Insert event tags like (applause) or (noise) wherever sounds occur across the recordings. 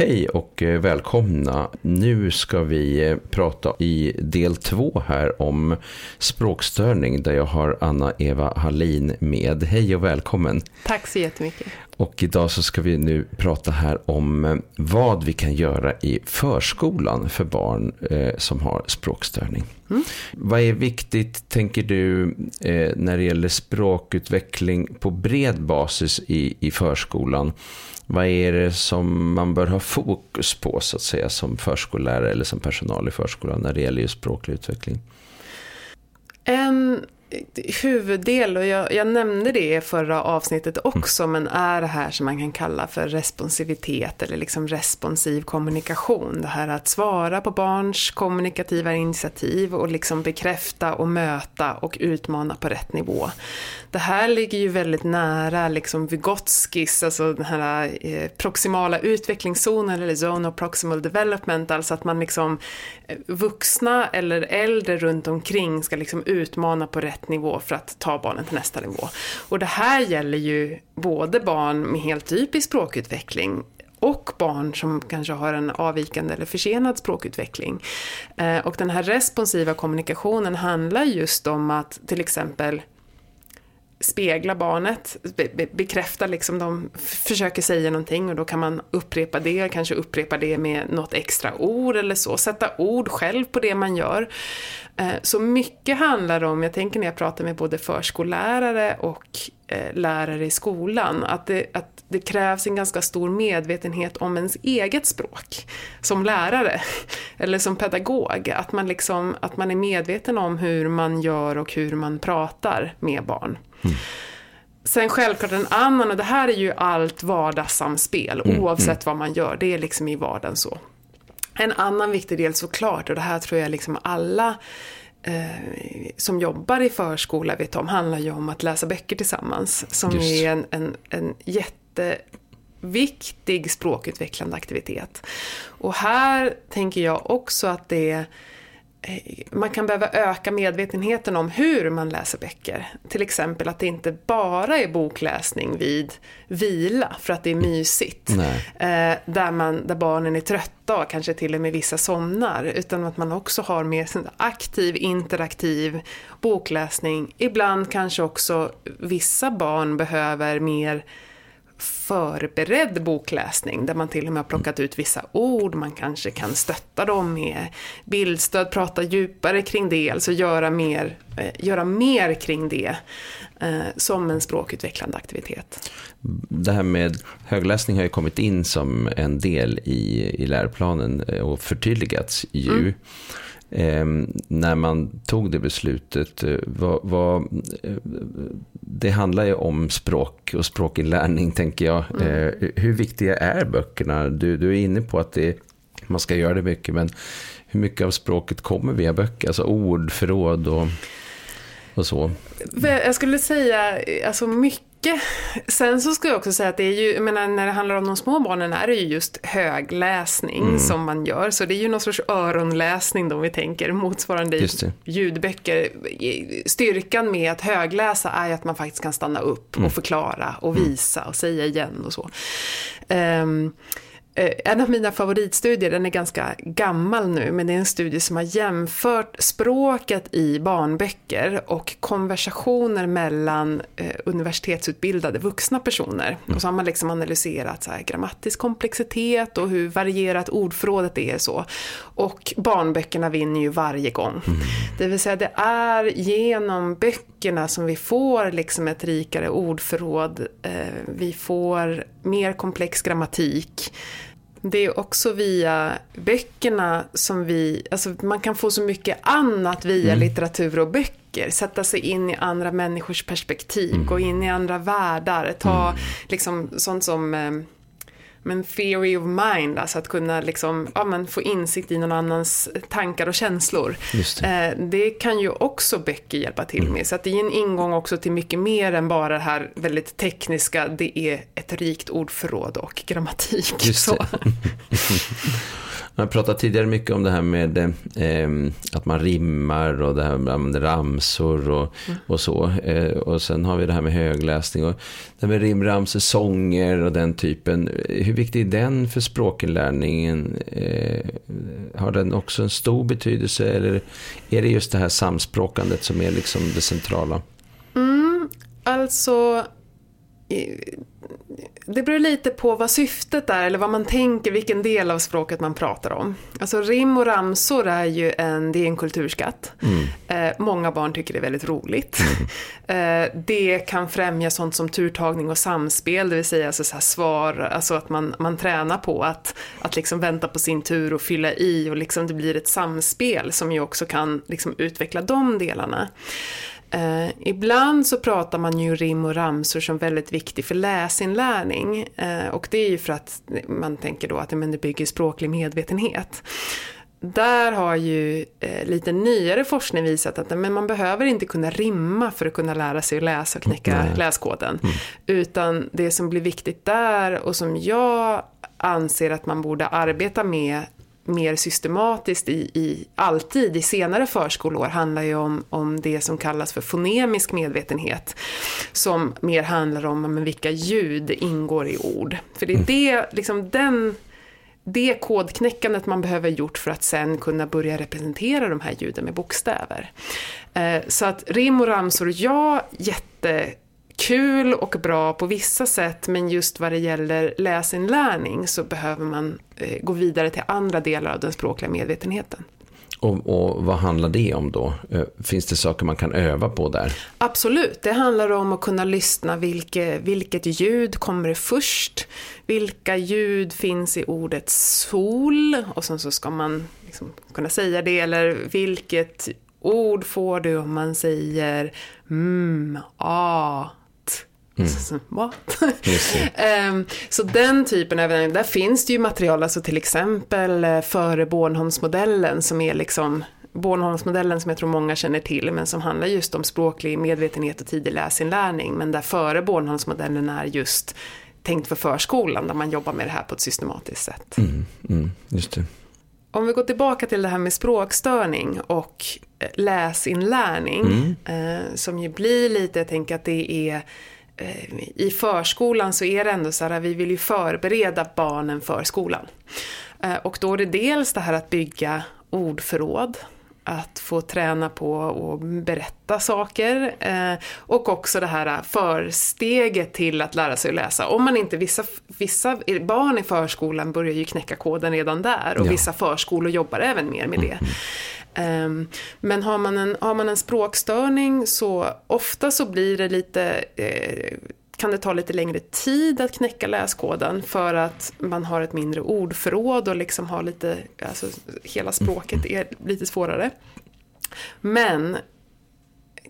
Hej och eh, välkomna. Nu ska vi eh, prata i del två här om språkstörning där jag har Anna-Eva Hallin med. Hej och välkommen. Tack så jättemycket. Och idag så ska vi nu prata här om eh, vad vi kan göra i förskolan för barn eh, som har språkstörning. Mm. Vad är viktigt, tänker du, eh, när det gäller språkutveckling på bred basis i, i förskolan? Vad är det som man bör ha fokus på så att säga som förskollärare eller som personal i förskolan när det gäller just språklig utveckling? En huvuddel, och jag, jag, nämnde det i förra avsnittet också, mm. men är det här som man kan kalla för responsivitet eller liksom responsiv kommunikation. Det här att svara på barns kommunikativa initiativ och liksom bekräfta och möta och utmana på rätt nivå. Det här ligger ju väldigt nära liksom Vygotskis, alltså den här eh, proximala utvecklingszonen eller zone of proximal development, alltså att man liksom eh, vuxna eller äldre runt omkring ska liksom utmana på rätt nivå för att ta barnen till nästa nivå. Och det här gäller ju både barn med helt typisk språkutveckling och barn som kanske har en avvikande eller försenad språkutveckling. Eh, och den här responsiva kommunikationen handlar just om att till exempel spegla barnet, be bekräfta liksom de försöker säga någonting och då kan man upprepa det, kanske upprepa det med något extra ord eller så, sätta ord själv på det man gör. Eh, så mycket handlar om, jag tänker när jag pratar med både förskollärare och eh, lärare i skolan, att det, att det krävs en ganska stor medvetenhet om ens eget språk som lärare (laughs) eller som pedagog. Att man, liksom, att man är medveten om hur man gör och hur man pratar med barn. Mm. Sen självklart en annan, och det här är ju allt vardagssamspel mm. oavsett mm. vad man gör, det är liksom i vardagen så. En annan viktig del såklart, och det här tror jag liksom alla eh, som jobbar i förskola vet om, handlar ju om att läsa böcker tillsammans. Som Just. är en, en, en jätteviktig språkutvecklande aktivitet. Och här tänker jag också att det Eh, man kan behöva öka medvetenheten om hur man läser böcker. Till exempel att det inte bara är bokläsning vid vila för att det är mysigt. Eh, där, man, där barnen är trötta och kanske till och med vissa somnar. Utan att man också har mer aktiv, interaktiv bokläsning. Ibland kanske också vissa barn behöver mer förberedd bokläsning där man till och med har plockat ut vissa ord, man kanske kan stötta dem med bildstöd, prata djupare kring det, alltså göra mer, eh, göra mer kring det eh, som en språkutvecklande aktivitet. Det här med högläsning har ju kommit in som en del i, i läroplanen eh, och förtydligats ju. Mm. Eh, när man tog det beslutet, eh, var, var, eh, det handlar ju om språk och språkinlärning tänker jag. Mm. Eh, hur viktiga är böckerna? Du, du är inne på att det, man ska göra det mycket, men hur mycket av språket kommer via böcker? Alltså ord, förråd och, och så. Jag skulle säga, alltså mycket mycket. Sen så ska jag också säga att det är ju, jag menar, när det handlar om de små barnen är det ju just högläsning mm. som man gör. Så det är ju någon sorts öronläsning då vi tänker, motsvarande ljudböcker. Styrkan med att högläsa är att man faktiskt kan stanna upp mm. och förklara och mm. visa och säga igen och så. Um, en av mina favoritstudier, den är ganska gammal nu, men det är en studie som har jämfört språket i barnböcker och konversationer mellan eh, universitetsutbildade vuxna personer. Mm. Och så har man liksom analyserat så här, grammatisk komplexitet och hur varierat ordförrådet är så. Och barnböckerna vinner ju varje gång. Mm. Det vill säga det är genom böckerna som vi får liksom ett rikare ordförråd. Eh, vi får mer komplex grammatik. Det är också via böckerna som vi, alltså man kan få så mycket annat via mm. litteratur och böcker. Sätta sig in i andra människors perspektiv, mm. gå in i andra världar, ta mm. liksom sånt som eh, men theory of mind, alltså att kunna liksom, ja, men få insikt i någon annans tankar och känslor. Det. Eh, det. kan ju också böcker hjälpa till mm. med. Så att det är en ingång också till mycket mer än bara det här väldigt tekniska, det är ett rikt ordförråd och grammatik. (laughs) Man har pratat tidigare mycket om det här med eh, att man rimmar och det här med ramsor och, mm. och så. Eh, och sen har vi det här med högläsning och det här med rimramsor, sånger och den typen. Hur viktig är den för språkinlärningen? Eh, har den också en stor betydelse eller är det just det här samspråkandet som är liksom det centrala? Mm, alltså det beror lite på vad syftet är eller vad man tänker, vilken del av språket man pratar om. Alltså rim och ramsor är ju en, det är en kulturskatt. Mm. Eh, många barn tycker det är väldigt roligt. Mm. (laughs) Eh, det kan främja sånt som turtagning och samspel, det vill säga alltså så svar, alltså att man, man tränar på att, att liksom vänta på sin tur och fylla i och liksom det blir ett samspel som ju också kan liksom utveckla de delarna. Eh, ibland så pratar man ju rim och ramsor som väldigt viktig för läsinlärning. Eh, och det är ju för att man tänker då att men det bygger språklig medvetenhet. Där har ju eh, lite nyare forskning visat att men man behöver inte kunna rimma för att kunna lära sig att läsa och knäcka Nej. läskoden. Mm. Utan det som blir viktigt där och som jag anser att man borde arbeta med mer systematiskt i, i, alltid i senare förskoleår handlar ju om, om det som kallas för fonemisk medvetenhet. Som mer handlar om men, vilka ljud ingår i ord. För det är mm. det, liksom den, det kodknäckandet man behöver gjort för att sen kunna börja representera de här ljuden med bokstäver. Eh, så att rim och ramsor, ja, jätte kul och bra på vissa sätt men just vad det gäller läsinlärning så behöver man eh, gå vidare till andra delar av den språkliga medvetenheten. Och, och, vad handlar det om då? Eh, finns det saker man kan öva på där? Absolut, det handlar om att kunna lyssna vilke, vilket ljud kommer först? Vilka ljud finns i ordet sol? Och sen så ska man liksom kunna säga det, eller vilket ord får du om man säger mm, ah, Mm. What? um, (laughs) så den typen av övningar, där finns det ju material, alltså till exempel uh, före Bornholmsmodellen som är liksom Bornholmsmodellen som jag tror många känner till, men som handlar just om språklig medvetenhet och tidig läsinlärning, men där före Bornholmsmodellen är just tänkt för förskolan, där man jobbar med det här på ett systematiskt sätt. Mm, mm, just det. Om vi går tillbaka till det här med språkstörning och eh, läsinlärning, mm. eh, som ju blir lite, jag tänker att det är Eh, i förskolan så är det ändå så här, vi vill ju förbereda barnen för skolan. Eh, och då är det dels det här att bygga ordförråd, att få träna på att berätta saker eh, och också det här försteget till att lära sig att läsa. Om man inte, vissa, vissa barn i förskolan börjar ju knäcka koden redan där och ja. vissa förskolor jobbar även mer med det. Um, men har man, en, har man en språkstörning så ofta så blir det lite eh, kan det ta lite längre tid att knäcka läskoden för att man har ett mindre ordförråd och liksom har lite, alltså hela språket är lite svårare. Men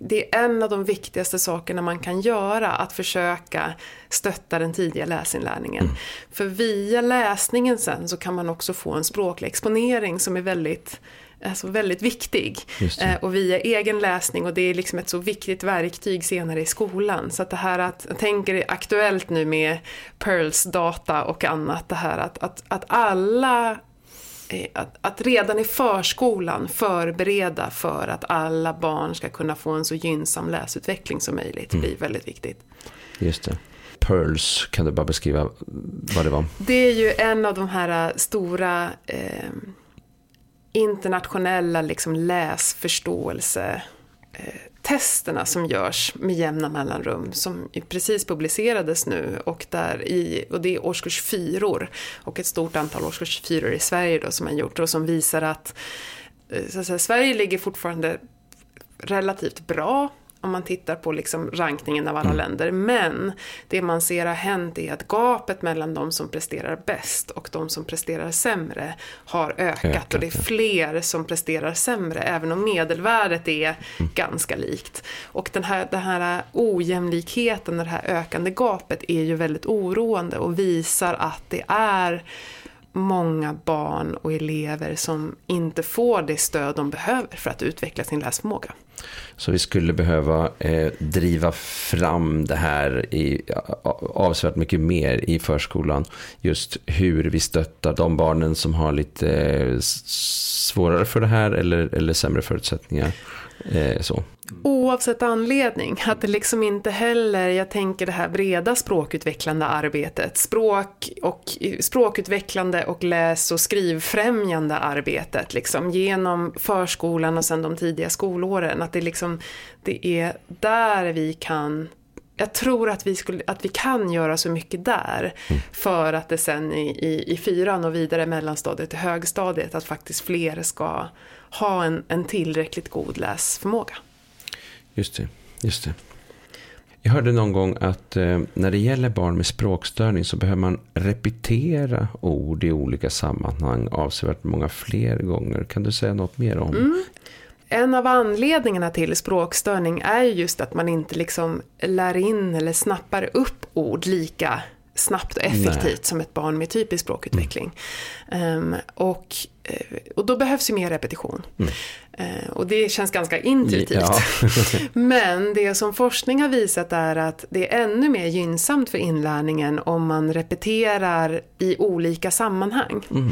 det är en av de viktigaste sakerna man kan göra, att försöka stötta den tidiga läsinlärningen. Mm. För via läsningen sen så kan man också få en språklig exponering som är väldigt alltså väldigt viktig. Eh, och via egen läsning och det är liksom ett så viktigt verktyg senare i skolan. Så att det här att, jag tänker aktuellt nu med Pearls data och annat, det här att, att, att alla eh, att, att, redan i förskolan förbereda för att alla barn ska kunna få en så gynnsam läsutveckling som möjligt mm. blir väldigt viktigt. Just det. Pearls, kan du bara beskriva vad det var? Det är ju en av de här stora eh, internationella liksom läsförståelse eh, testerna som görs med jämna mellanrum som precis publicerades nu och, där i, och det är årskurs fyror och ett stort antal årskurs fyror i Sverige då som har gjort och som visar att, eh, så att säga, Sverige ligger fortfarande relativt bra om man tittar på liksom rankningen av alla mm. länder. Men det man ser har hänt är att gapet mellan de som presterar bäst och de som presterar sämre har ökat. ökat och det är fler som presterar sämre, även om medelvärdet är mm. ganska likt. Och den här, den här ojämlikheten, det här ökande gapet är ju väldigt oroande och visar att det är många barn och elever som inte får det stöd de behöver för att utveckla sin läsförmåga. Så vi skulle behöva eh, driva fram det här i, avsevärt mycket mer i förskolan. Just hur vi stöttar de barnen som har lite eh, svårare för det här eller, eller sämre förutsättningar. Eh, så. Oavsett anledning, att det liksom inte heller, jag tänker det här breda språkutvecklande arbetet, språk och, språkutvecklande och läs och skrivfrämjande arbetet, liksom genom förskolan och sen de tidiga skolåren, att det liksom, det är där vi kan jag tror att vi, skulle, att vi kan göra så mycket där för att det sen i, i, i fyran och vidare mellanstadiet till högstadiet att faktiskt fler ska ha en, en tillräckligt god läsförmåga. Just det, just det. Jag hörde någon gång att eh, när det gäller barn med språkstörning så behöver man repetera ord i olika sammanhang avsevärt många fler gånger. Kan du säga något mer om? Mm. En av anledningarna till språkstörning är just att man inte liksom lär in eller snappar upp ord lika snabbt och effektivt Nej. som ett barn med typisk språkutveckling. Mm. Um, och, eh, och då behövs ju mer repetition. Mm. Uh, och det känns ganska intuitivt. Ja. (laughs) (laughs) Men det som forskning har visat är att det är ännu mer gynnsamt för inlärningen om man repeterar i olika sammanhang. Mm.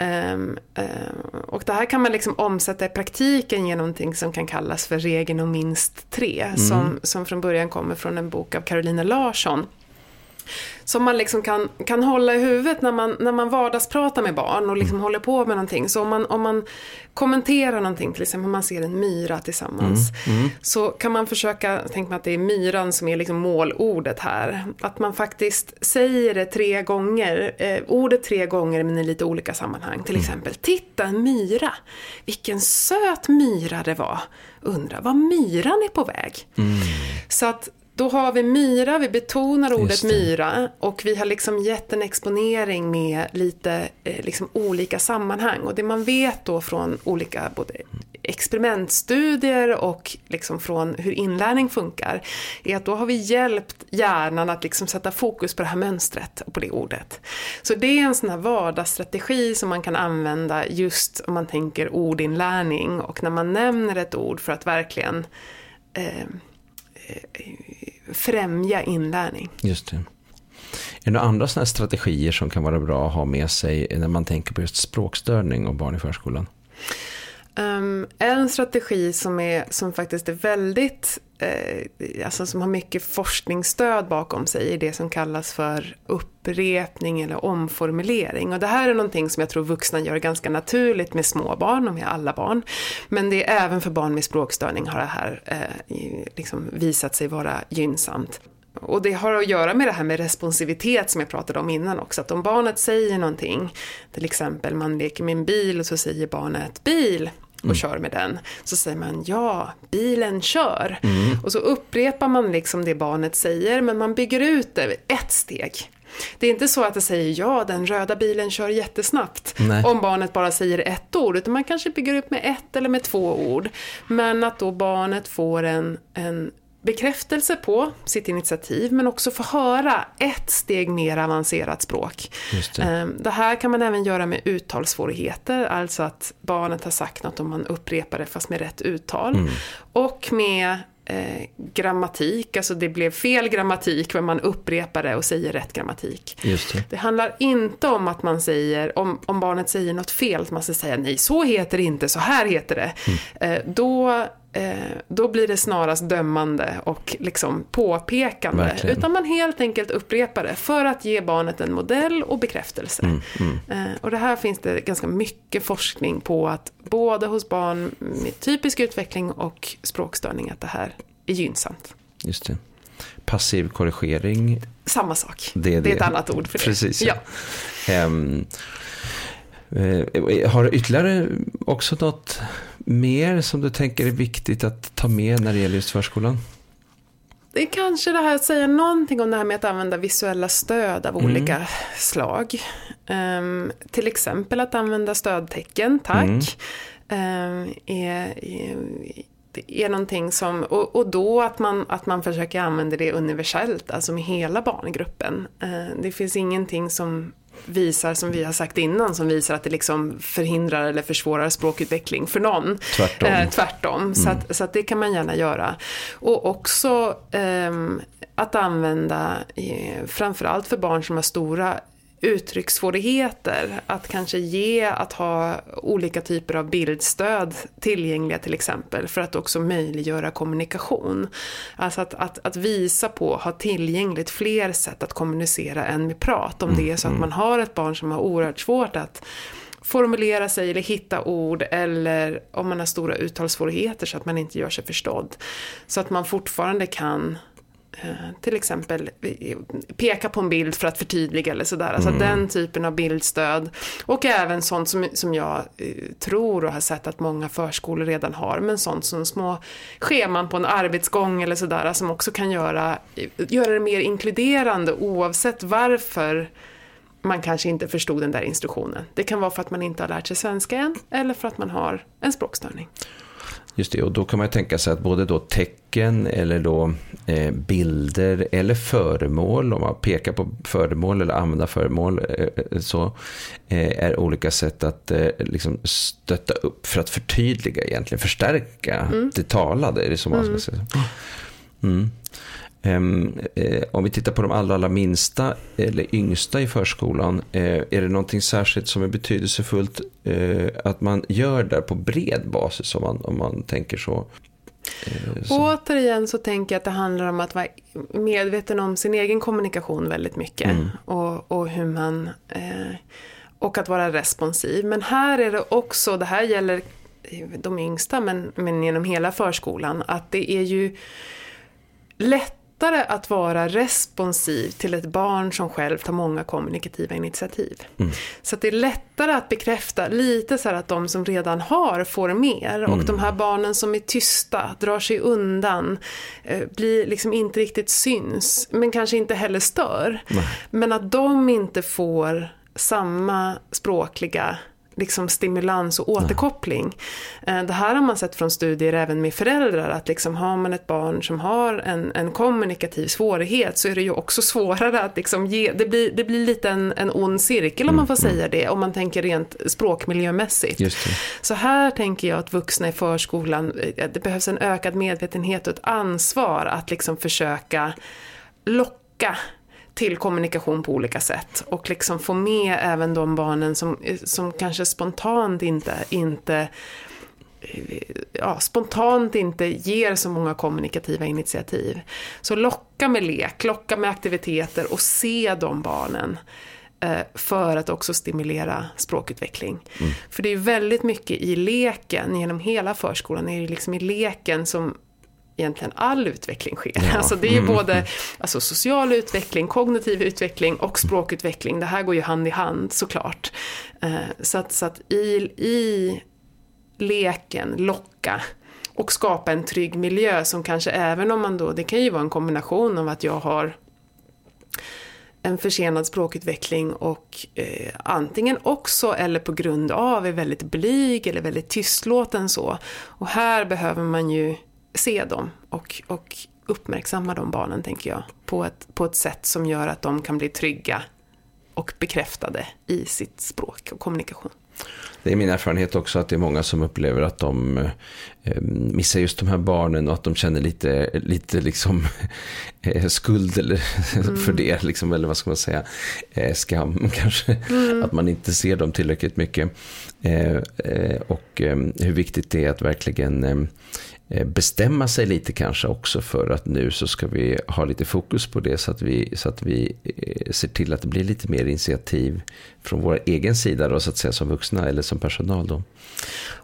Um, uh, och det här kan man liksom omsätta i praktiken genom någonting som kan kallas för regeln om minst tre. Mm. Som, som från början kommer från en bok av Carolina Larsson som man liksom kan, kan hålla i huvudet när man, när man vardagspratar med barn och liksom mm. håller på med någonting. Så om man, om man kommenterar någonting, till exempel om man ser en myra tillsammans, mm. Mm. så kan man försöka, tänk mig att det är myran som är liksom målordet här. Att man faktiskt säger det tre gånger, eh, ordet tre gånger men i lite olika sammanhang. Till mm. exempel, titta en myra, vilken söt myra det var. Undrar var myran är på väg. Mm. Så att då har vi myra, vi betonar ordet myra och vi har liksom gett en exponering med lite eh, liksom olika sammanhang. Och det man vet då från olika både experimentstudier och liksom från hur inlärning funkar är att då har vi hjälpt hjärnan att liksom sätta fokus på det här mönstret och på det ordet. Så det är en sån här vardagsstrategi som man kan använda just om man tänker ordinlärning och när man nämner ett ord för att verkligen eh, främja inlärning. Just det. Är det några andra sådana strategier som kan vara bra att ha med sig när man tänker på just språkstörning och barn i förskolan? Um, en strategi som, är, som faktiskt är väldigt, eh, alltså som har mycket forskningsstöd bakom sig är det som kallas för upprepning eller omformulering. Och det här är någonting som jag tror vuxna gör ganska naturligt med små barn och med alla barn. Men det är även för barn med språkstörning har det här eh, liksom visat sig vara gynnsamt. Och det har att göra med det här med responsivitet som jag pratade om innan också. Att om barnet säger någonting, till exempel man leker med en bil och så säger barnet bil och mm. kör med den. Så säger man ja, bilen kör. Mm. Och så upprepar man liksom det barnet säger men man bygger ut det ett steg. Det är inte så att det säger ja, den röda bilen kör jättesnabbt. Nej. Om barnet bara säger ett ord, utan man kanske bygger upp med ett eller med två ord. Men att då barnet får en, en bekräftelse på sitt initiativ men också få höra ett steg mer avancerat språk. Det. Ehm, det. här kan man även göra med uttalssvårigheter, alltså att barnet har sagt något och man upprepar det fast med rätt uttal. Mm. Och med eh, grammatik, alltså det blev fel grammatik men man upprepar det och säger rätt grammatik. Det. det. handlar inte om att man säger, om, om barnet säger något fel, att man ska säga nej så heter det inte, så här heter det. Mm. Eh, då då blir det snarast dömande och liksom påpekande. Verkligen. Utan man helt enkelt upprepar det för att ge barnet en modell och bekräftelse. Mm, mm. Eh, och det här finns det ganska mycket forskning på att både hos barn med typisk utveckling och språkstörning att det här är gynnsamt. Just det. Passiv korrigering. Samma sak. Det är, det. det är ett annat ord för det. Precis. Ja. ja. Um, har du ytterligare också något mer som du tänker är viktigt att ta med när det gäller just förskolan? Det är kanske det här att säga någonting om det här med att använda visuella stöd av mm. olika slag. Um, till exempel att använda stödtecken, tack. Mm. Um, är, är, är någonting som, och, och, då att man, att man försöker använda det universellt, alltså med hela barngruppen. Uh, det finns ingenting som visar, som vi har sagt innan, som visar att det liksom förhindrar eller försvårar språkutveckling för någon. Tvärtom. Eh, tvärtom. Mm. Så, att, så att det kan man gärna göra. Och också eh, att använda, eh, framförallt för barn som har stora uttryckssvårigheter, att kanske ge, att ha olika typer av bildstöd tillgängliga till exempel, för att också möjliggöra kommunikation. Alltså att, att, att visa på, ha tillgängligt fler sätt att kommunicera än med prat, om det är så att mm, man har ett barn som har oerhört svårt att formulera sig eller hitta ord eller om man har stora uttalssvårigheter så att man inte gör sig förstådd. Så att man fortfarande kan till exempel peka på en bild för att förtydliga eller sådär. Alltså mm. den typen av bildstöd. Och även sånt som, som jag eh, tror och har sett att många förskolor redan har. Men sånt som små scheman på en arbetsgång eller sådär. Som också kan göra, göra det mer inkluderande oavsett varför man kanske inte förstod den där instruktionen. Det kan vara för att man inte har lärt sig svenska än eller för att man har en språkstörning. Just det, och då kan man tänka sig att både då tecken eller då eh, bilder eller föremål, om man pekar på föremål eller använder föremål, eh, eh så eh, är olika sätt att eh, liksom stötta upp för att förtydliga egentligen, förstärka mm. det talade, är det så man ska mm. säga. Mm. Um, eh, om vi tittar på de allra, allra minsta eller yngsta i förskolan, eh, är det någonting särskilt som är betydelsefullt eh, att man gör där på bred basis om man, om man tänker så? Så. Återigen så tänker jag att det handlar om att vara medveten om sin egen kommunikation väldigt mycket mm. och, och hur man eh, och att vara responsiv. Men här är det också, det här gäller de yngsta men, men genom hela förskolan, att det är ju lätt lättare att vara responsiv till ett barn som själv tar många kommunikativa initiativ. Mm. Så det är lättare att bekräfta lite så här att de som redan har får mer mm. och de här barnen som är tysta, drar sig undan, eh, blir liksom inte riktigt syns, men kanske inte heller stör. Nej. Men att de inte får samma språkliga liksom stimulans och återkoppling. Ja. Det här har man sett från studier även med föräldrar, att liksom har man ett barn som har en, en kommunikativ svårighet så är det ju också svårare att liksom ge, det blir, det blir lite en, en ond cirkel om man får mm, säga mm. det, om man tänker rent språkmiljömässigt. Så här tänker jag att vuxna i förskolan, eh, det behövs en ökad medvetenhet och ett ansvar att liksom försöka locka till kommunikation på olika sätt. Och liksom få med även de barnen som, som kanske spontant inte, inte ja, spontant inte ger så många kommunikativa initiativ. Så locka med lek, locka med aktiviteter och se de barnen eh, för att också stimulera språkutveckling. Mm. För det är väldigt mycket i leken, genom hela förskolan, är det liksom i leken som egentligen all utveckling sker. Ja. Alltså det är ju mm. både alltså social utveckling, kognitiv utveckling och språkutveckling. Det här går ju hand i hand såklart. Eh, så att, så att i, i leken locka och skapa en trygg miljö som kanske även om man då, det kan ju vara en kombination av att jag har en försenad språkutveckling och eh, antingen också eller på grund av är väldigt blyg eller väldigt tystlåten så. Och här behöver man ju se dem och, och uppmärksamma de barnen, tänker jag, på ett, på ett sätt som gör att de kan bli trygga och bekräftade i sitt språk och kommunikation. Det är min erfarenhet också att det är många som upplever att de eh, missar just de här barnen och att de känner lite, lite liksom (laughs) eh, skuld eller, mm. (laughs) för det, liksom, eller vad ska man säga, eh, skam (laughs) kanske, mm. att man inte ser dem tillräckligt mycket. Och hur viktigt det är att verkligen bestämma sig lite kanske också för att nu så ska vi ha lite fokus på det så att vi, så att vi eh, ser till att det blir lite mer initiativ från vår egen sida då, så att säga som vuxna eller som personal då.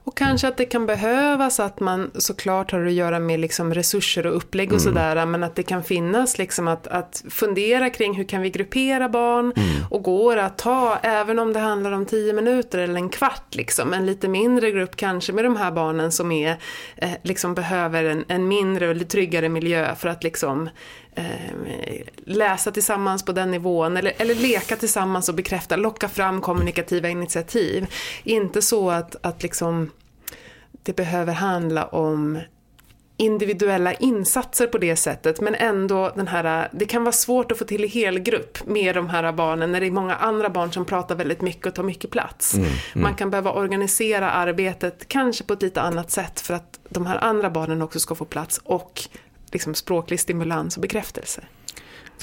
Och kanske att det kan behövas att man såklart har att göra med liksom resurser och upplägg och mm. sådär. Men att det kan finnas liksom att, att fundera kring hur kan vi gruppera barn. Mm. Och går att ta, även om det handlar om tio minuter eller en kvart, liksom, en lite mindre grupp kanske med de här barnen som är, eh, liksom behöver en, en mindre och tryggare miljö för att liksom eh, läsa tillsammans på den nivån eller, eller leka tillsammans och bekräfta, locka fram kommunikativa initiativ. Inte så att, att liksom det behöver handla om individuella insatser på det sättet men ändå den här, det kan vara svårt att få till i helgrupp med de här barnen när det är många andra barn som pratar väldigt mycket och tar mycket plats. Mm, mm. Man kan behöva organisera arbetet kanske på ett lite annat sätt för att de här andra barnen också ska få plats och liksom språklig stimulans och bekräftelse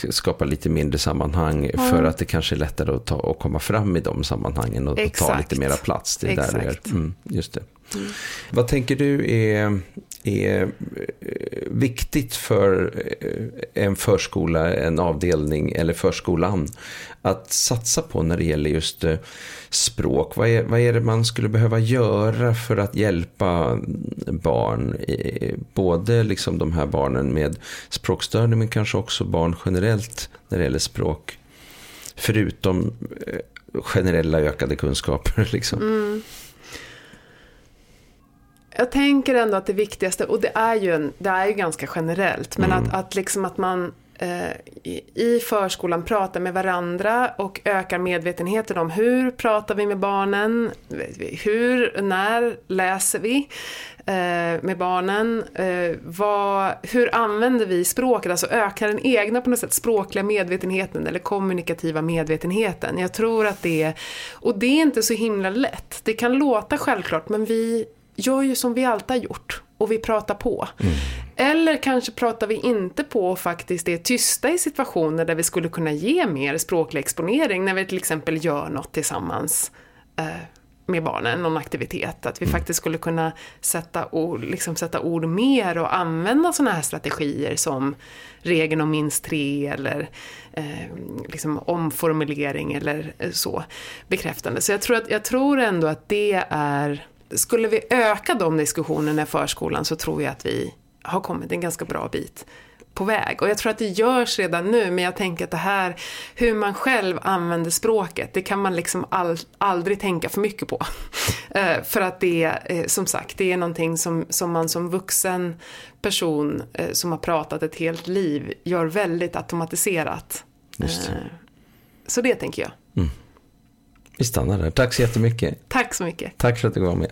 skapa lite mindre sammanhang mm. för att det kanske är lättare att, ta, att komma fram i de sammanhangen och Exakt. ta lite mera plats. Det är Exakt. där det är. Mm, just det. Mm. Vad tänker du är, är eh, viktigt för eh, en förskola, en avdelning eller förskolan att satsa på när det gäller just eh, språk? Vad är, vad är det man skulle behöva göra för att hjälpa barn? Både liksom de här barnen med språkstörning men kanske också barn generellt när det gäller språk. Förutom generella ökade kunskaper. (laughs) Liksom. Mm. Jag tänker ändå att det viktigaste, och det är ju, en, det är ju ganska generellt, men mm. att, att, liksom att man eh, i förskolan pratar med varandra och ökar medvetenheten om hur pratar vi med barnen, hur, när läser vi eh, med barnen, eh, vad, hur använder vi språket, alltså ökar den egna på något sätt språkliga medvetenheten eller kommunikativa medvetenheten. Jag tror att det är, och det är inte så himla lätt, det kan låta självklart men vi gör ju som vi alltid har gjort och vi pratar på. Mm. Eller kanske pratar vi inte på och faktiskt är tysta i situationer där vi skulle kunna ge mer språklig exponering när vi till exempel gör något tillsammans eh, med barnen, någon aktivitet. Att vi mm. faktiskt skulle kunna sätta ord, liksom sätta ord mer och använda sådana här strategier som regeln om minst tre eller eh, liksom omformulering eller så bekräftande. Så jag tror, att, jag tror ändå att det är skulle vi öka de diskussionerna i förskolan så tror jag att vi har kommit en ganska bra bit på väg. Och jag tror att det görs redan nu, men jag tänker att det här, hur man själv använder språket, det kan man liksom all, aldrig tänka för mycket på. (laughs) eh, för att det, eh, som sagt, det är någonting som, som man som vuxen person eh, som har pratat ett helt liv gör väldigt automatiserat. Det. Eh, så det tänker jag. Mm. Vi stannar där. Tack så jättemycket. Tack så mycket. Tack för att du var med.